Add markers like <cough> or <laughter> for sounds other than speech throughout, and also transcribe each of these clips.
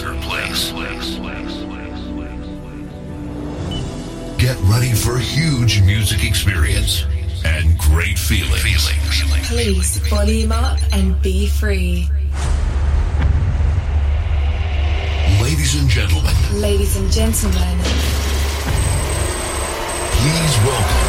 better place. Get ready for a huge music experience and great feeling. Please volume up and be free. Ladies and gentlemen. Ladies and gentlemen. Please welcome.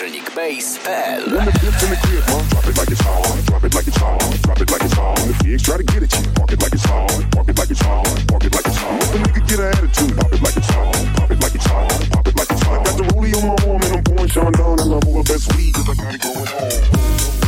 Metallic-Base.pl. Drop it like it's hard, drop it like it's hard, drop it like it's hard. If you try to get it, you walk it like it's hard, walk it like it's hard, walk it like it's hard. If a get an attitude, pop it like it's hard, pop it like it's hard, pop it like it's hard. Got the rollie on my arm and I'm pouring Sean down and I'm best weed cause I got it going on.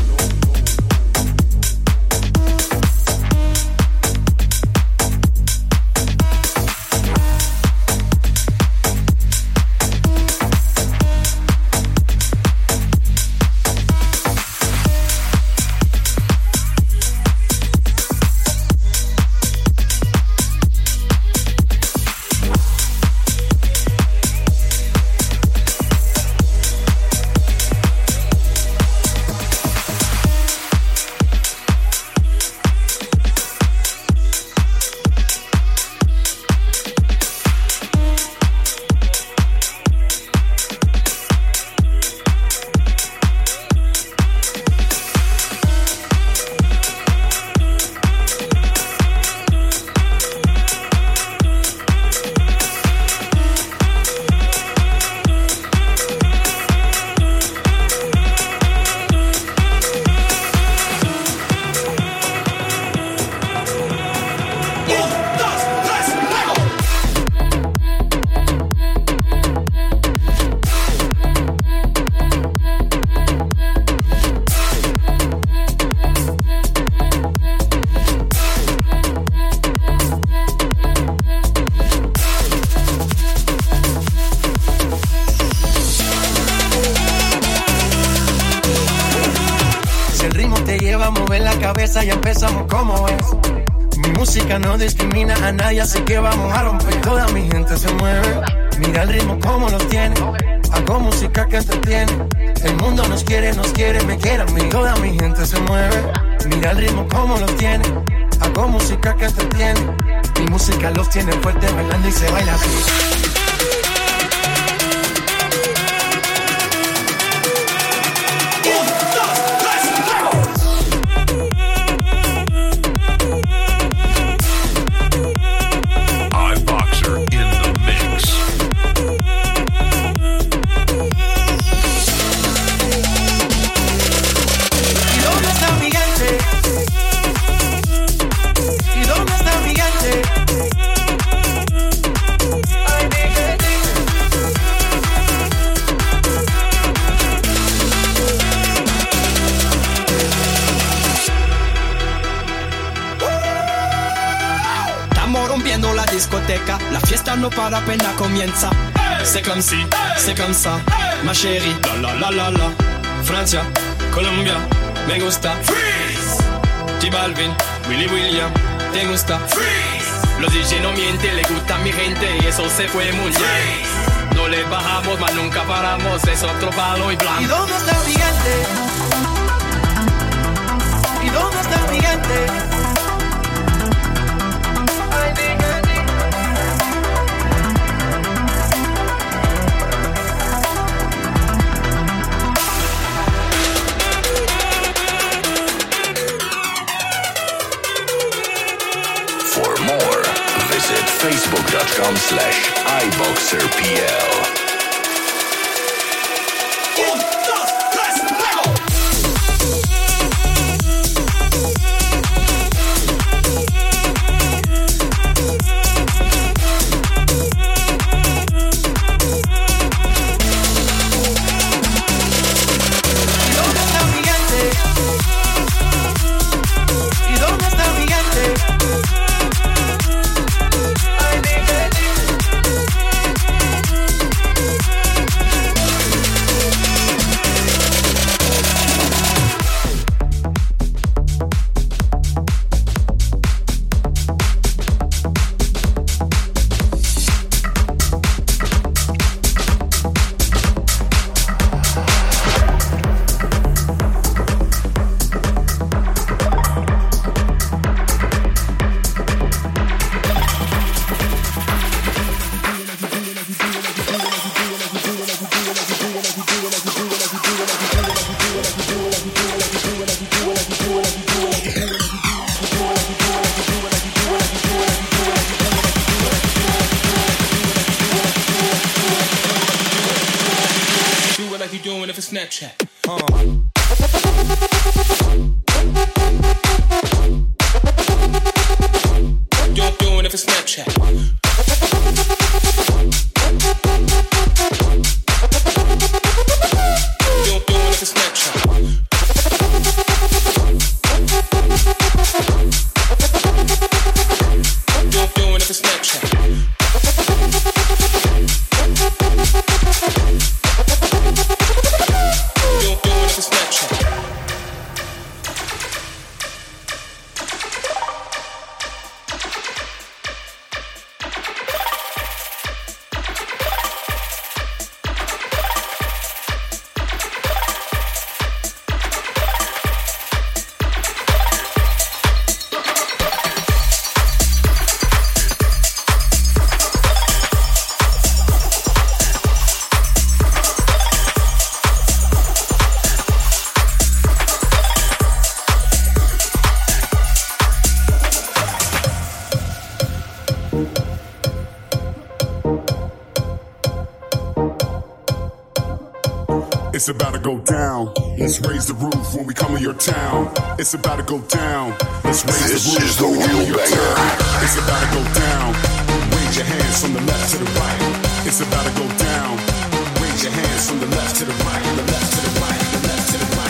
Fue muy bien. No le bajamos, mas nunca paramos, es otro palo y blanco. ¿Y dónde está el gigante? ¿Y dónde está el gigante? facebook.com slash iboxerpl. Raise the roof when we come to your town. It's about to go down. Let's raise this the roof. This is the real banger. It's about to go down. Raise your hands from the left to the right. It's about to go down. Raise your hands from the left to the right. The left to the right. The left to the right.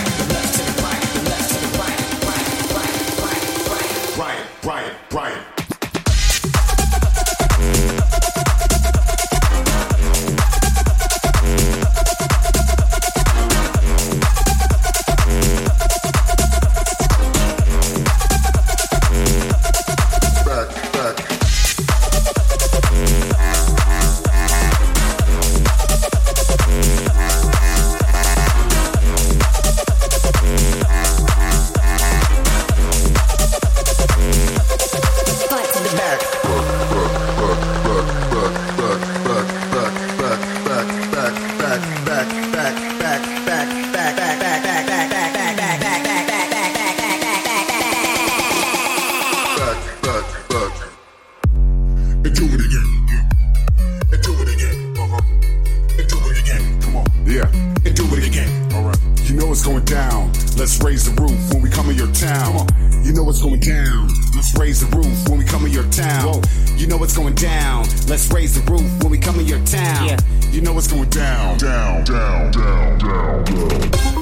Let's raise the roof when we come in your town. You know what's going down. Let's raise the roof when we come in your town. You know what's going down. Let's raise the roof when we come in your town. Yeah. You know what's going down. Down, down, down, down, down.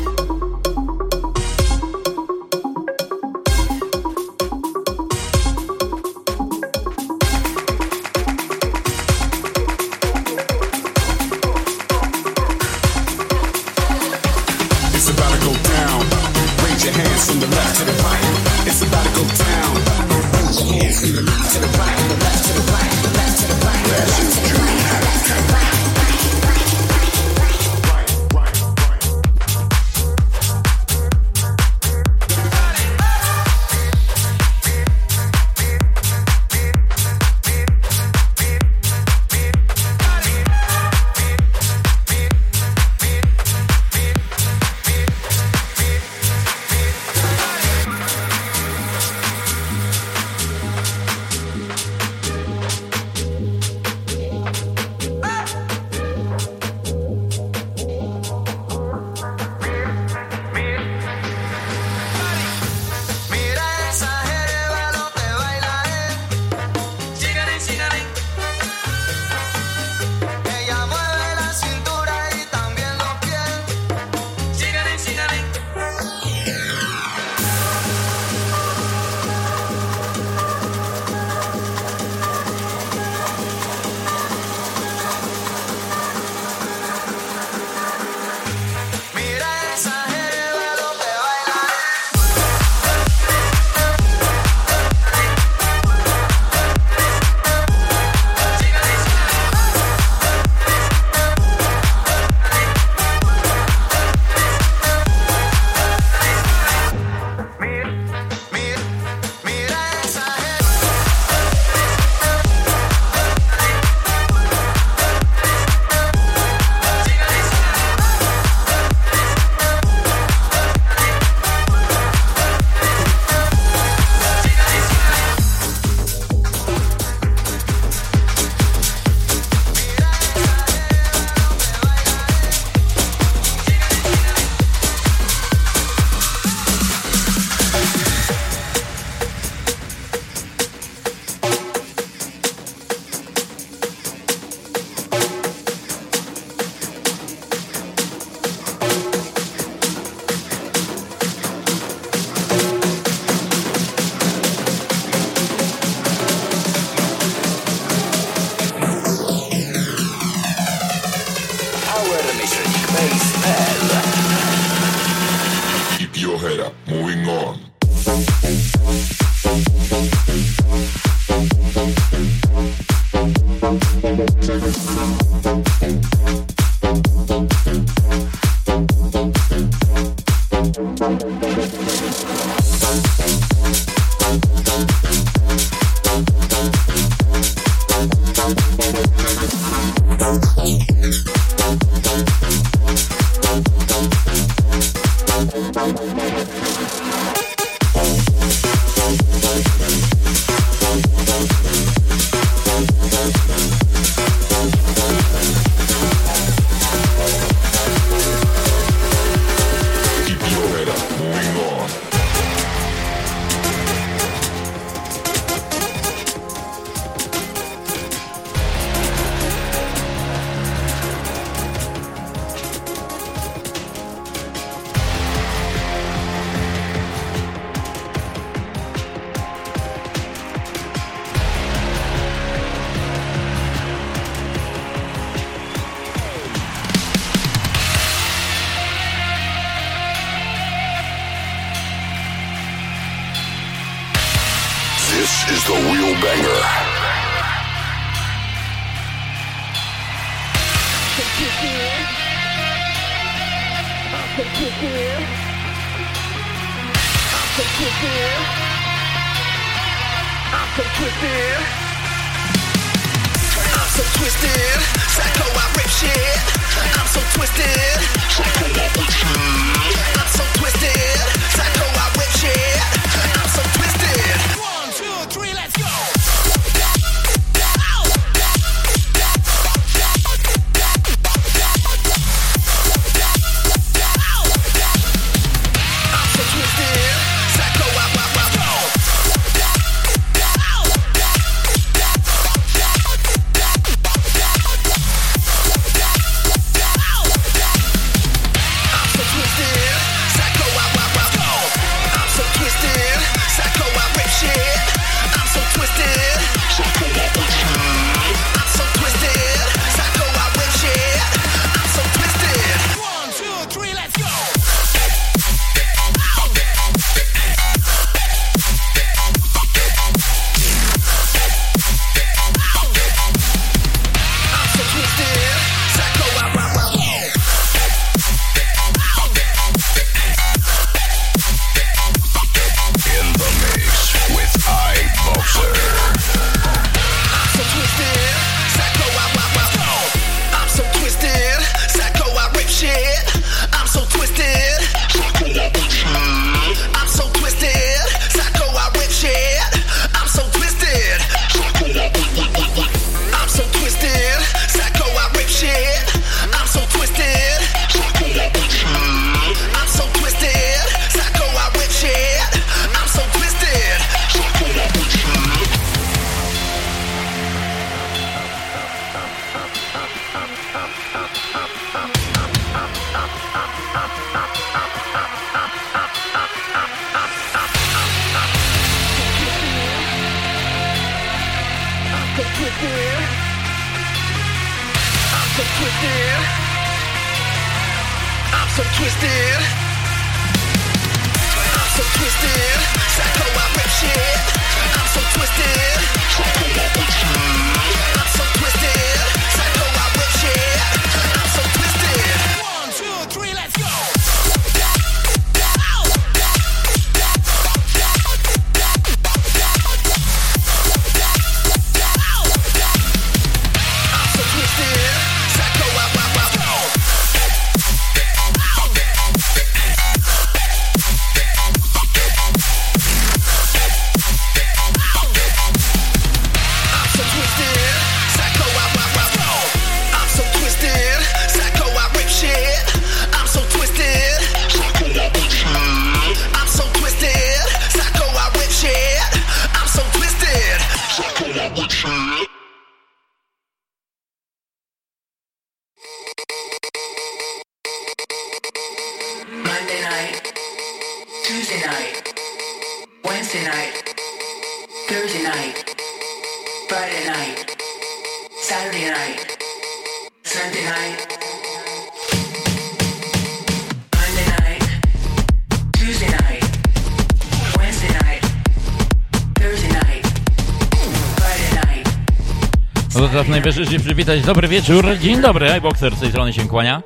cieszyć się przywitać. Dobry wieczór, dzień dobry. iBoxer z tej strony się kłania.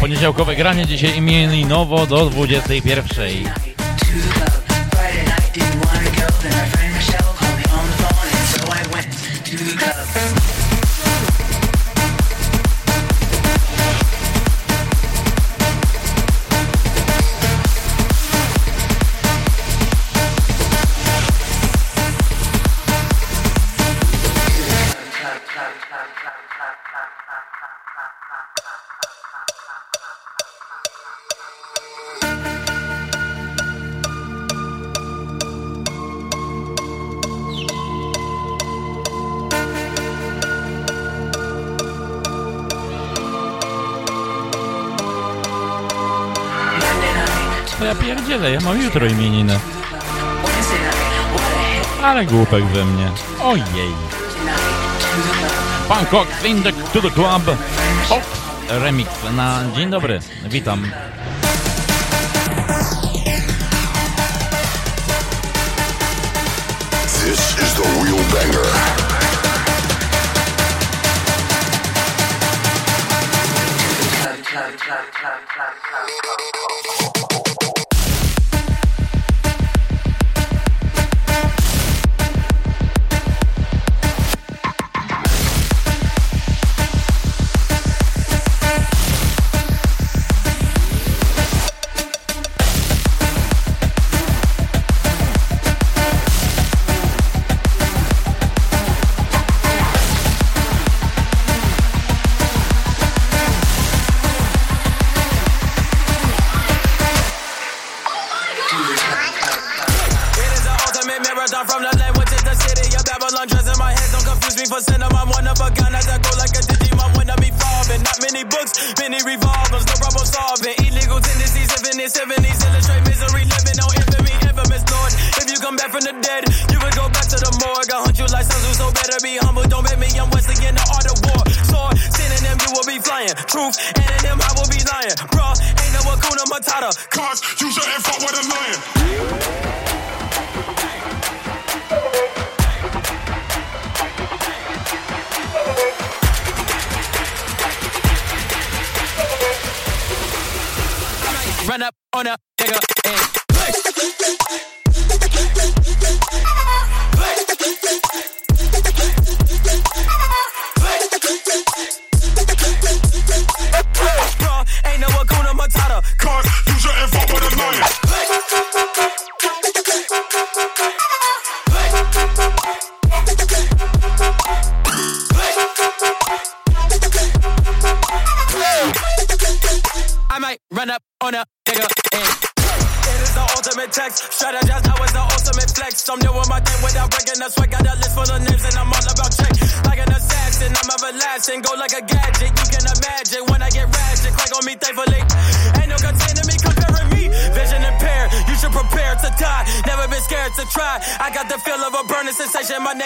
Poniedziałkowe granie dzisiaj imieninowo do 21. jutro imieniny. Ale głupek we mnie. Ojej. Bangkok in to the club. Fox remix na dzień dobry. Witam.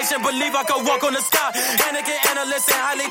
patient, believe I could walk on the sky. Anakin, analyst, and highly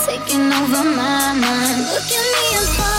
taking over my mind. Look at me and fall.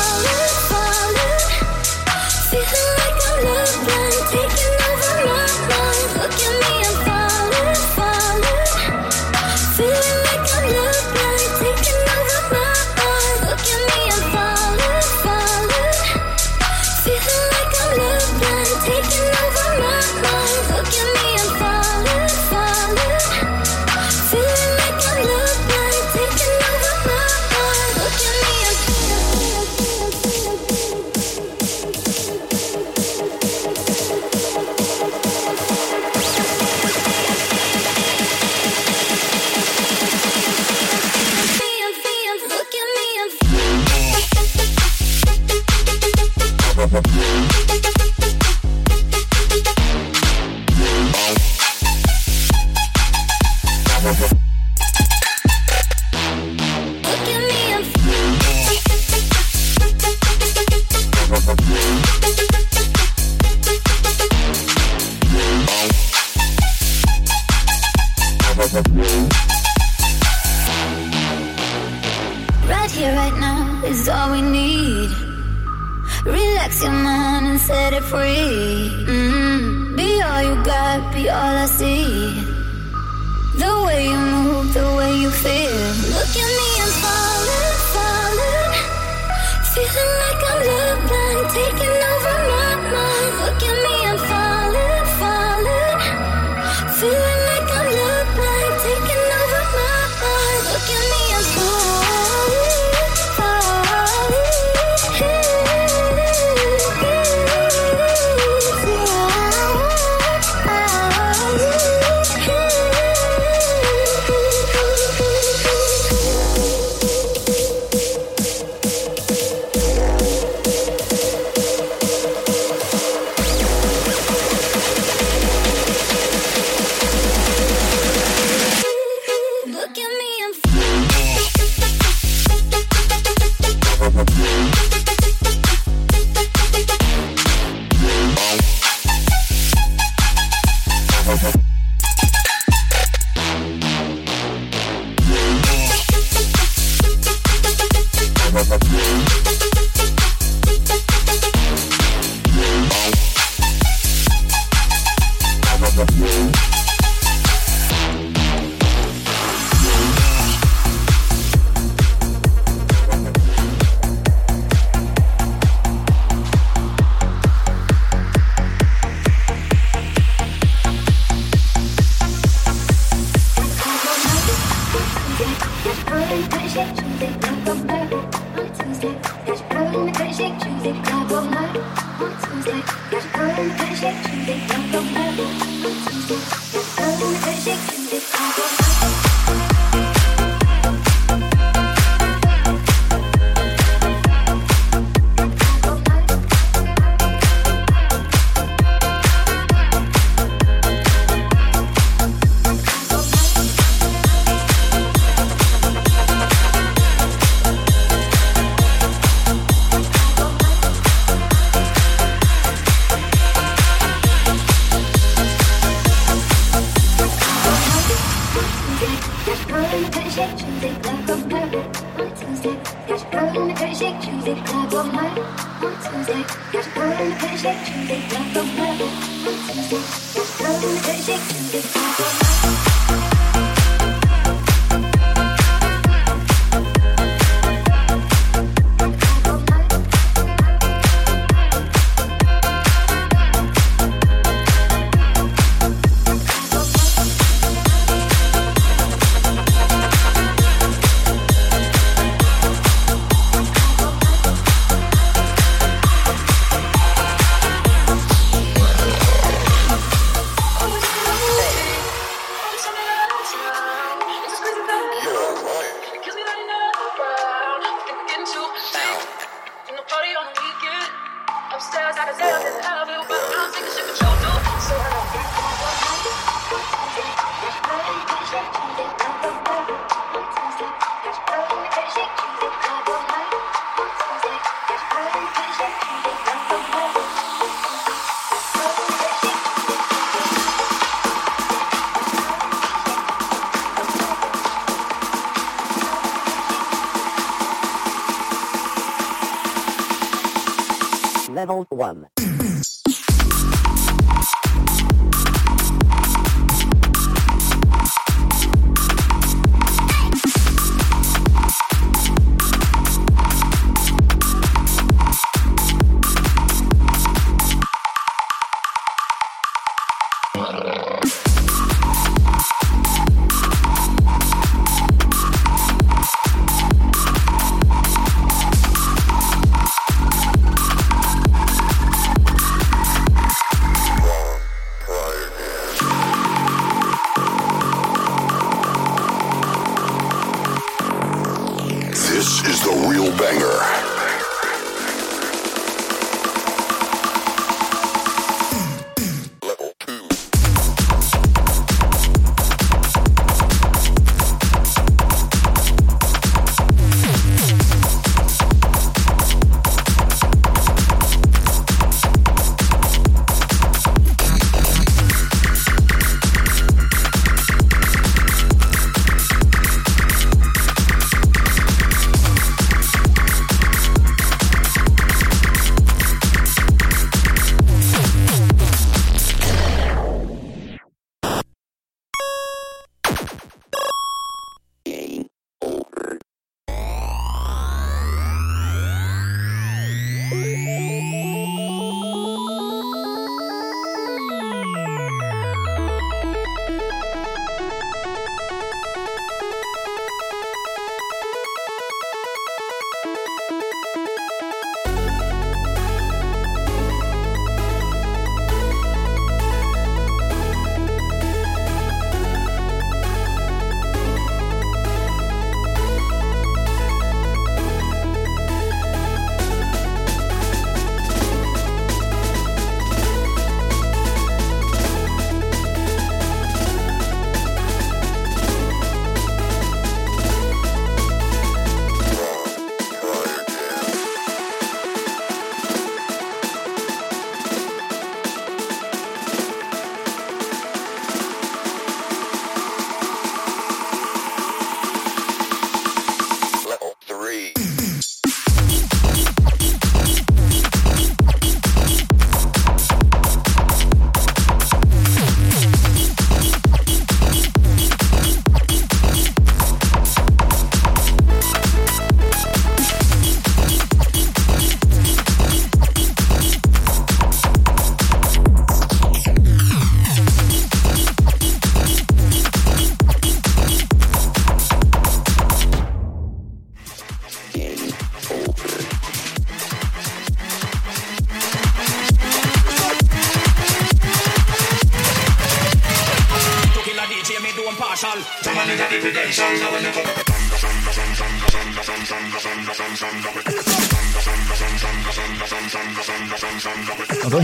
one.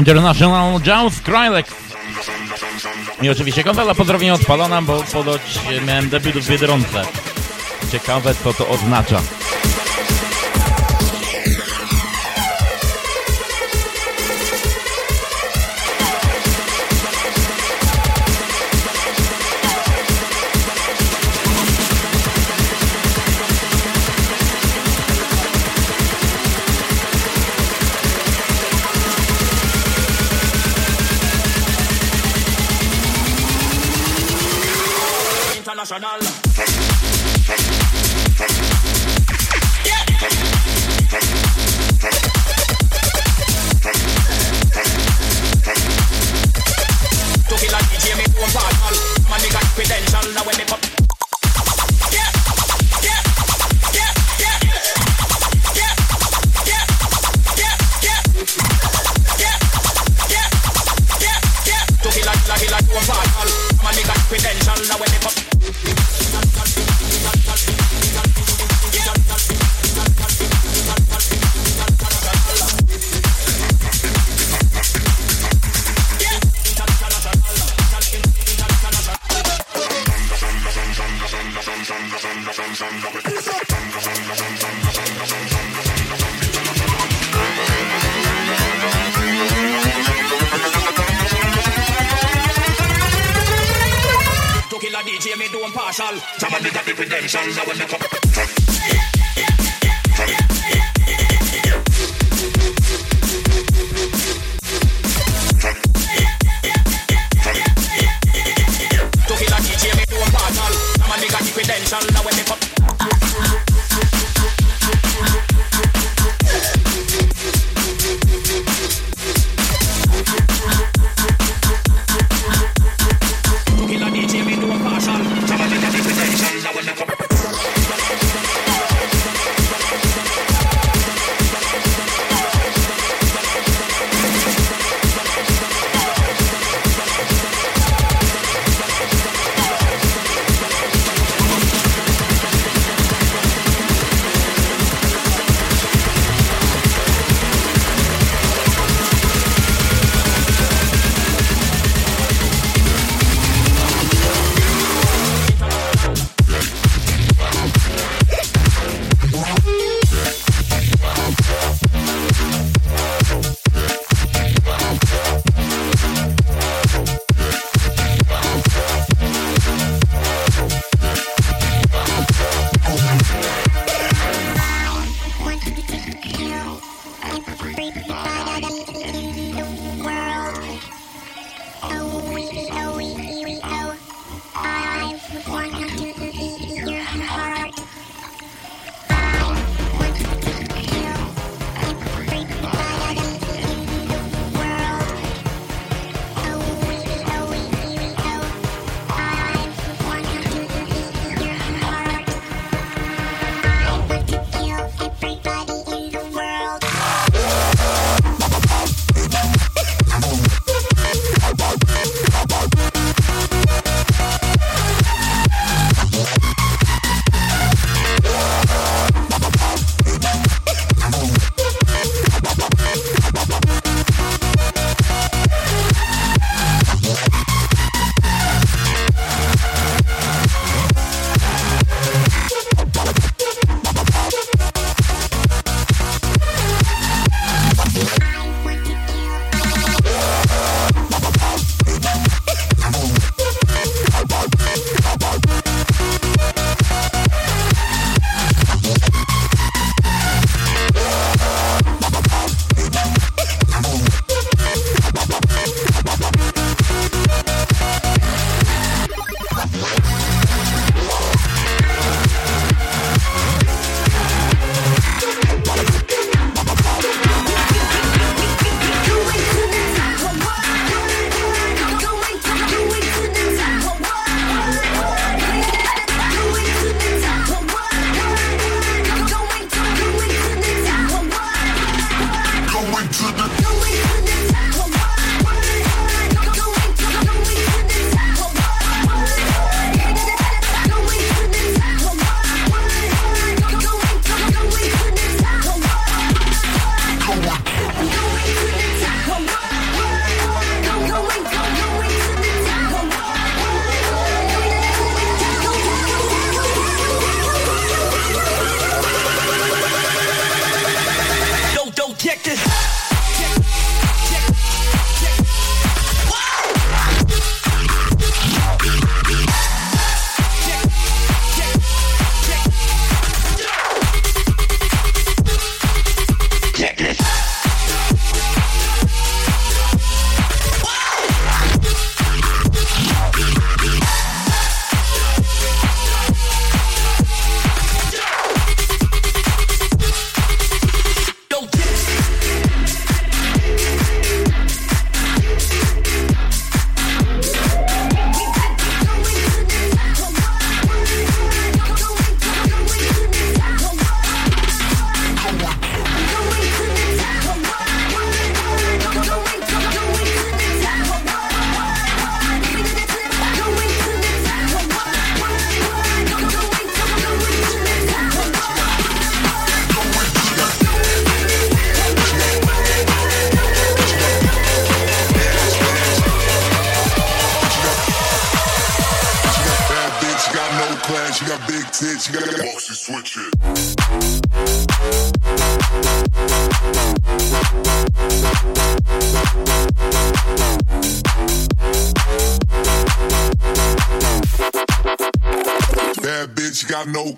International Jones Skrillex. I oczywiście kontrola pozdrowienia odpalona, bo podoć miałem debiut w Biedronce. Ciekawe co to oznacza.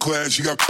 Class, got.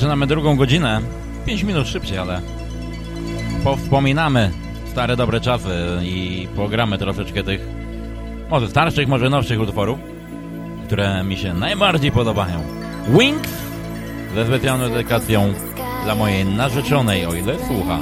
Zaczynamy drugą godzinę. 5 minut szybciej, ale powspominamy stare dobre czasy i pogramy troszeczkę tych może starszych, może nowszych utworów, które mi się najbardziej podobają. Wings ze specjalną dedykacją dla mojej narzeczonej, o ile słucha.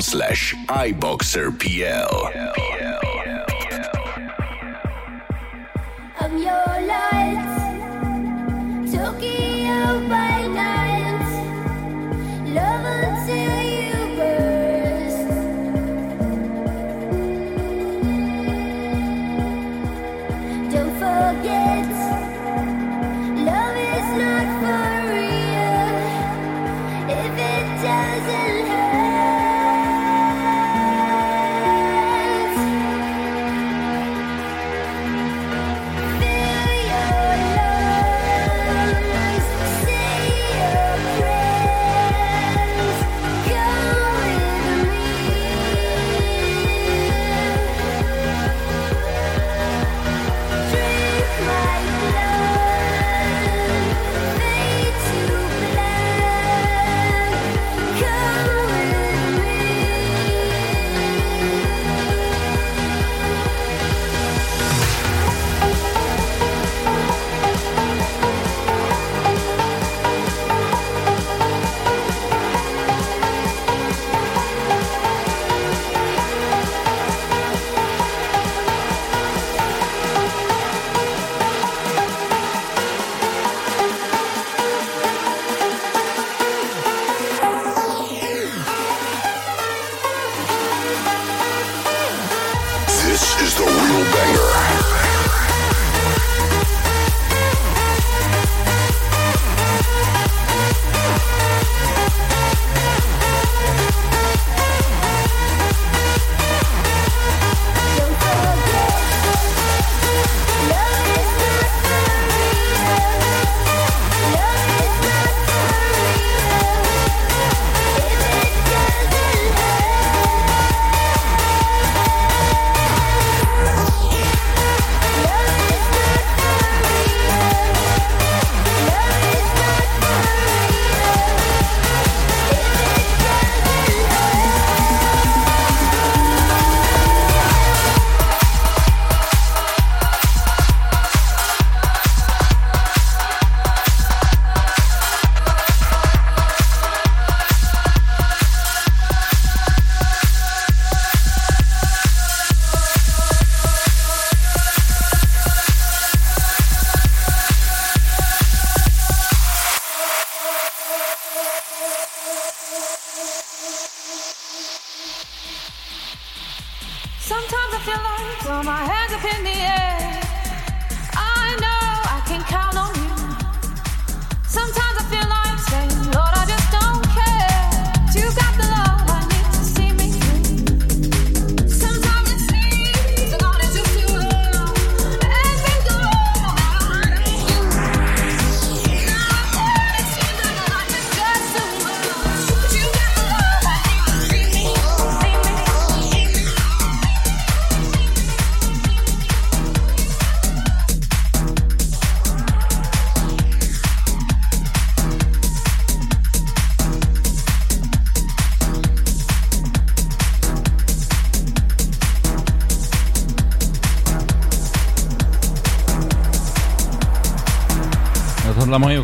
slash iboxerpl.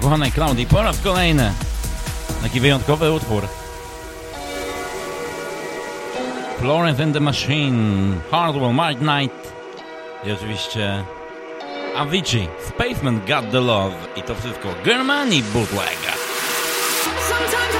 kochanej Klaudii, po raz kolejny taki wyjątkowy utwór. Florence and the Machine, Hardwell, Mark Knight i oczywiście Avicii, Spaceman Got the Love i to wszystko Germany Bootlega. Sometimes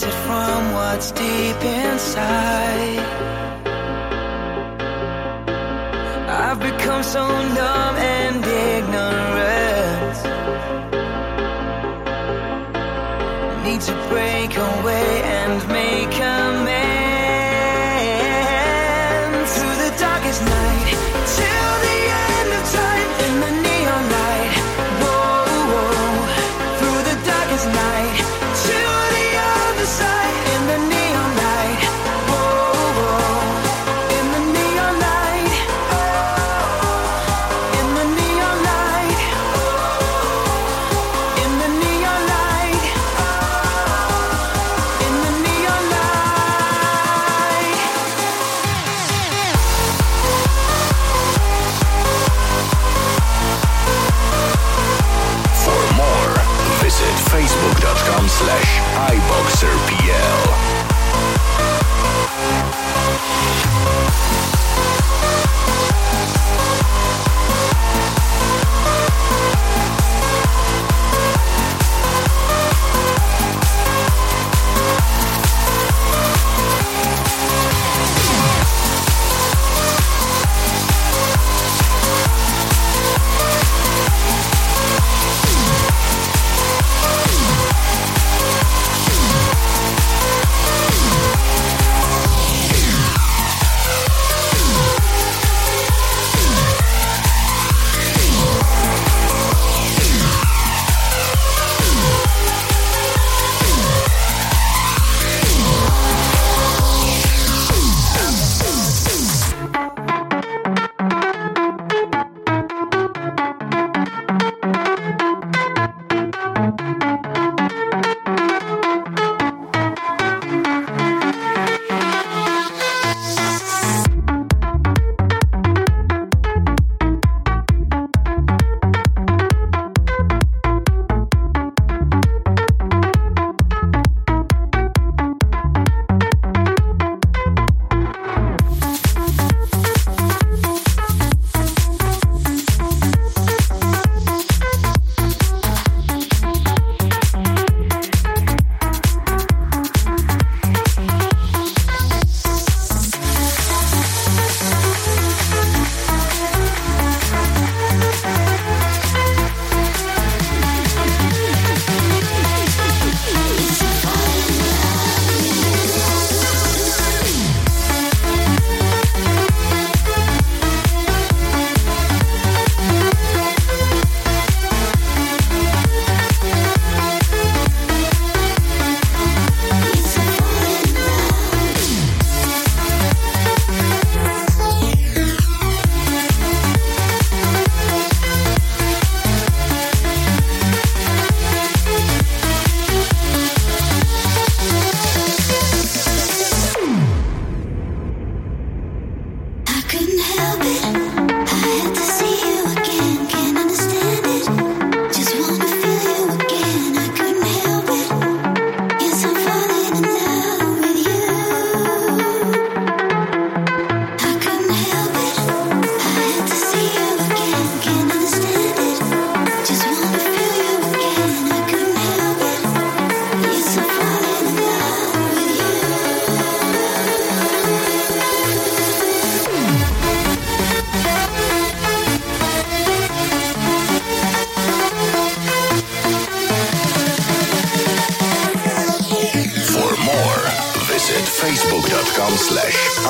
disconnected from what's deep inside. I've become so numb and ignorant.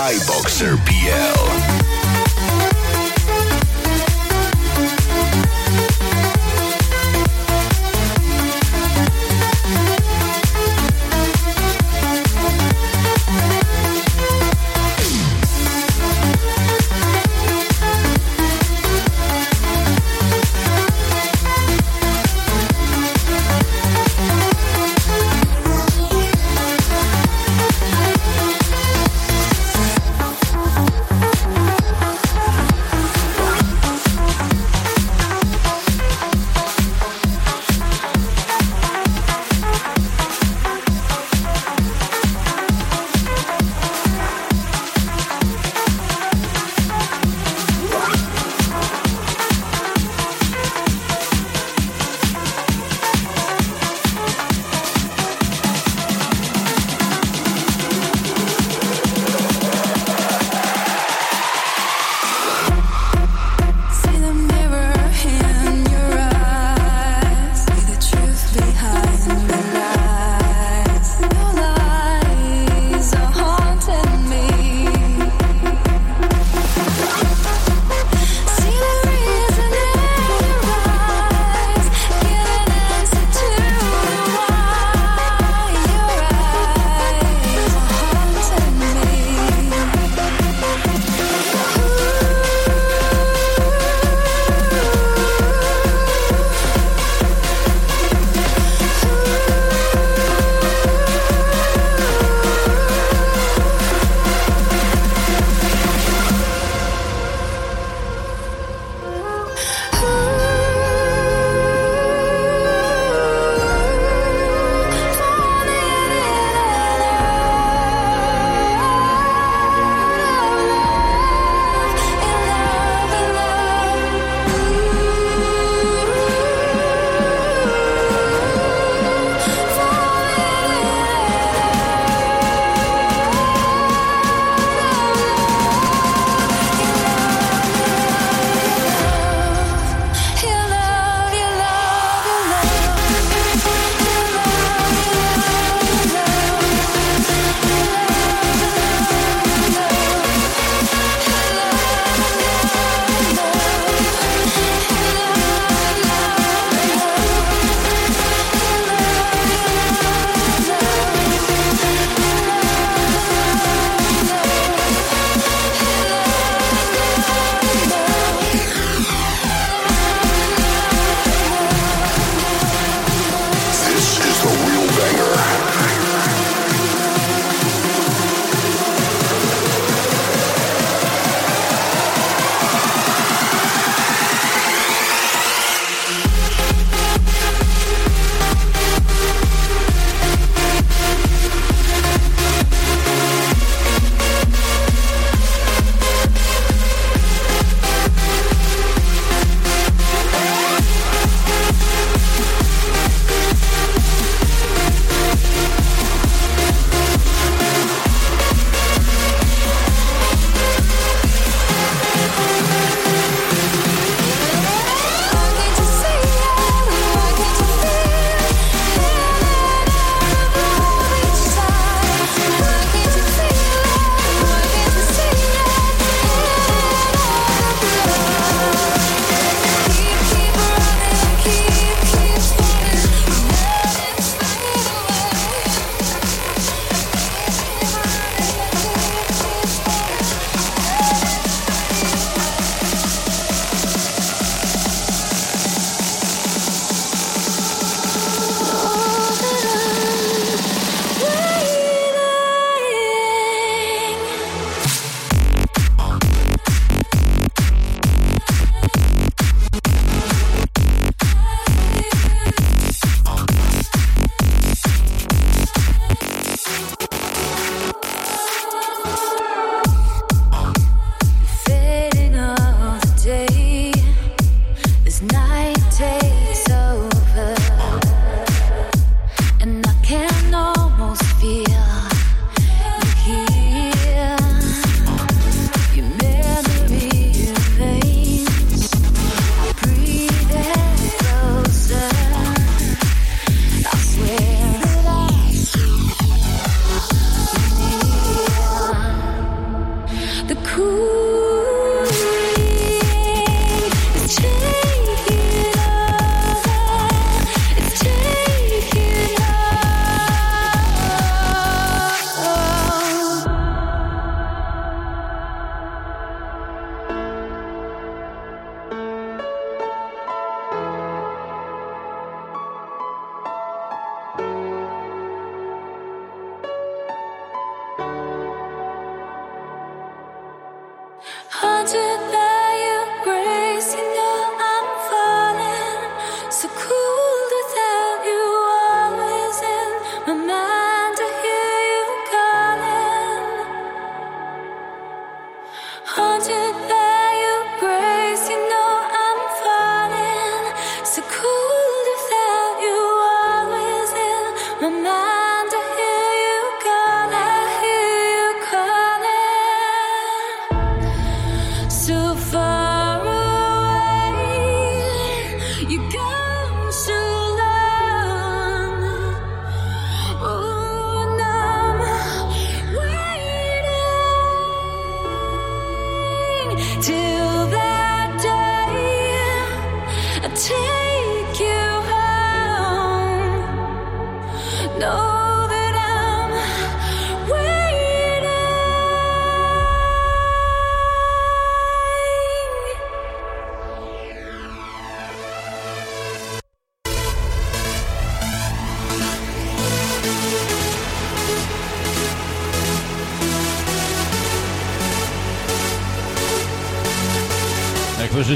Highboxer PL.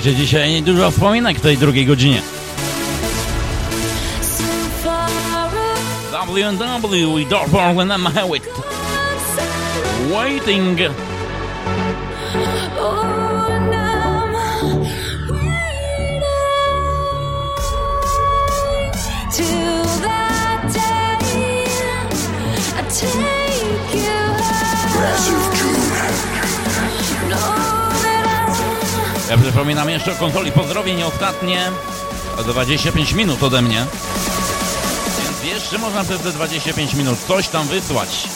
słuchajcie, dzisiaj dużo wspominek w tej drugiej godzinie. W.W. i Dorf Orlen Waiting. Ja przypominam jeszcze o kontroli pozdrowień ostatnie 25 minut ode mnie. Więc jeszcze można przez te 25 minut coś tam wysłać.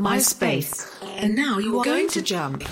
my space. And now you are going to jump.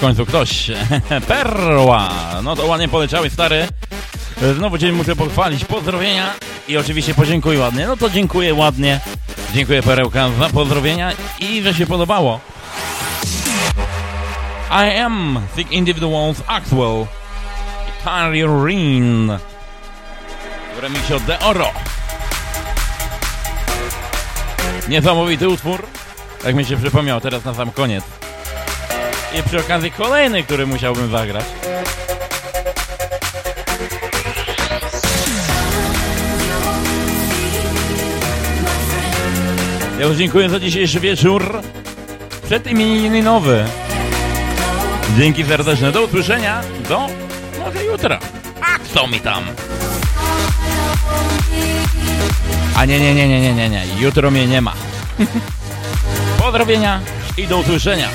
Końcu ktoś. <laughs> Perła! No to ładnie poleciały, stary. Znowu Cię muszę pochwalić. Pozdrowienia i oczywiście podziękuj ładnie. No to dziękuję ładnie. Dziękuję Perełka za pozdrowienia i że się podobało. I am Thick Individuals Axwell i Taryn w remiksie The Oro. Niesamowity utwór, tak mi się przypomniał teraz na sam koniec. I przy okazji kolejny, który musiałbym zagrać. Ja już dziękuję za dzisiejszy wieczór. Przed imieninowy. Dzięki serdeczne. Do usłyszenia. Do może jutra. A co mi tam? A nie, nie, nie, nie, nie, nie, nie. Jutro mnie nie ma. <laughs> Pozdrowienia i do usłyszenia.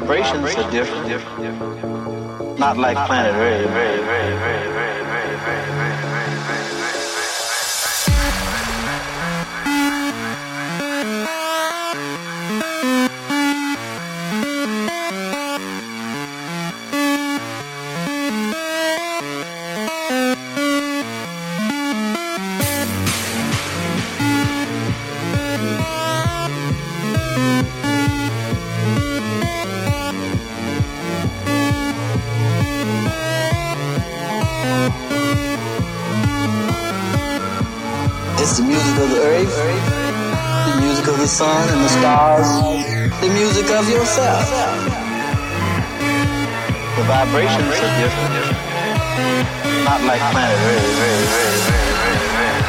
vibrations are different. Not like planet Earth. The vibrations are different. Not like planet Earth.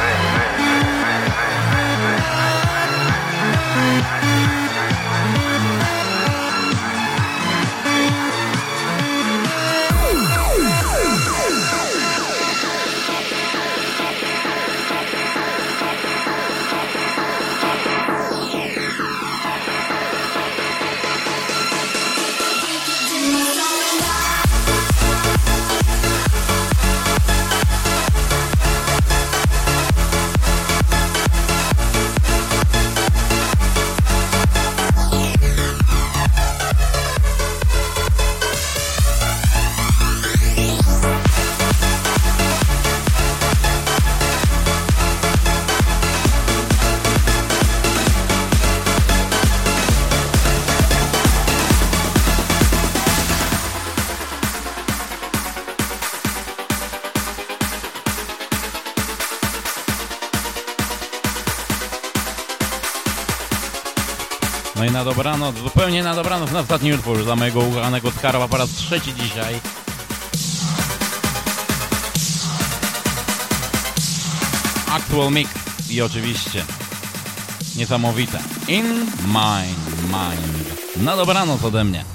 dobranoc, zupełnie na dobranoc, na ostatni utwór dla mojego ukochanego Skarba po raz trzeci dzisiaj. Actual Mix i oczywiście niesamowite In My Mind. Na dobranoc ode mnie.